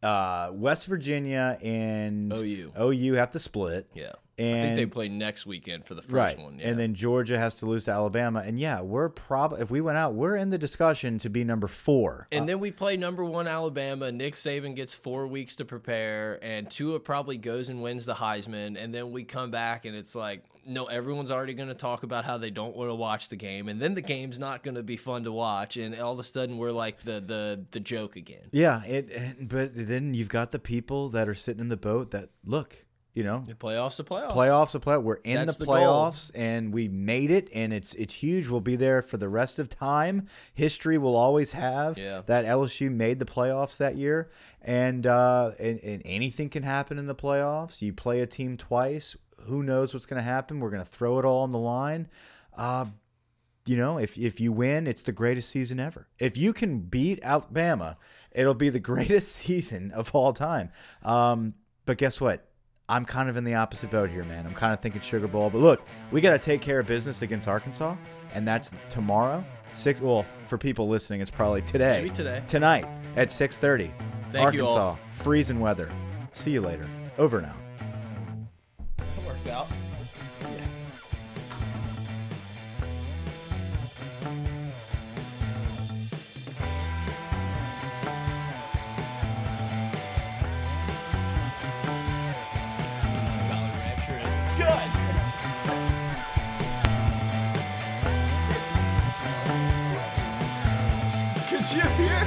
Uh, West Virginia and
OU.
OU have to split.
yeah,
and
I think they play next weekend for the first
right,
one. Yeah.
and then Georgia has to lose to Alabama. And yeah, we're probably if we went out, we're in the discussion to be number four.
And then we play number one Alabama. Nick Saban gets four weeks to prepare, and Tua probably goes and wins the Heisman. And then we come back, and it's like, no, everyone's already going to talk about how they don't want to watch the game, and then the game's not going to be fun to watch. And all of a sudden, we're like the the the joke again.
yeah, it. But then you've got the people that are sitting in the boat that look, you know,
The playoffs to playoffs.
playoffs to play. We're in
That's
the
the
playoffs and we made it and it's it's huge. We'll be there for the rest of time. History will always have
Yeah.
that LSU made the playoffs that year. And uh and, and anything can happen in the playoffs. You play a team twice. Who knows what's gonna happen? We're gonna throw it all on the line. Uh you know, if if you win, it's the greatest season ever. If you can beat Alabama, it'll be the [LAUGHS] greatest season of all time. Um, but guess what? I'm kind of in the opposite boat here, man. I'm kind of thinking Sugar Bowl. But look, we got to take care of business against Arkansas, and that's tomorrow. Six. Well, for people listening, it's probably today.
Maybe today.
Tonight at 6:30.
Thank you
Arkansas, freezing weather. See you later. Over now. out.
worked out. Could you hear?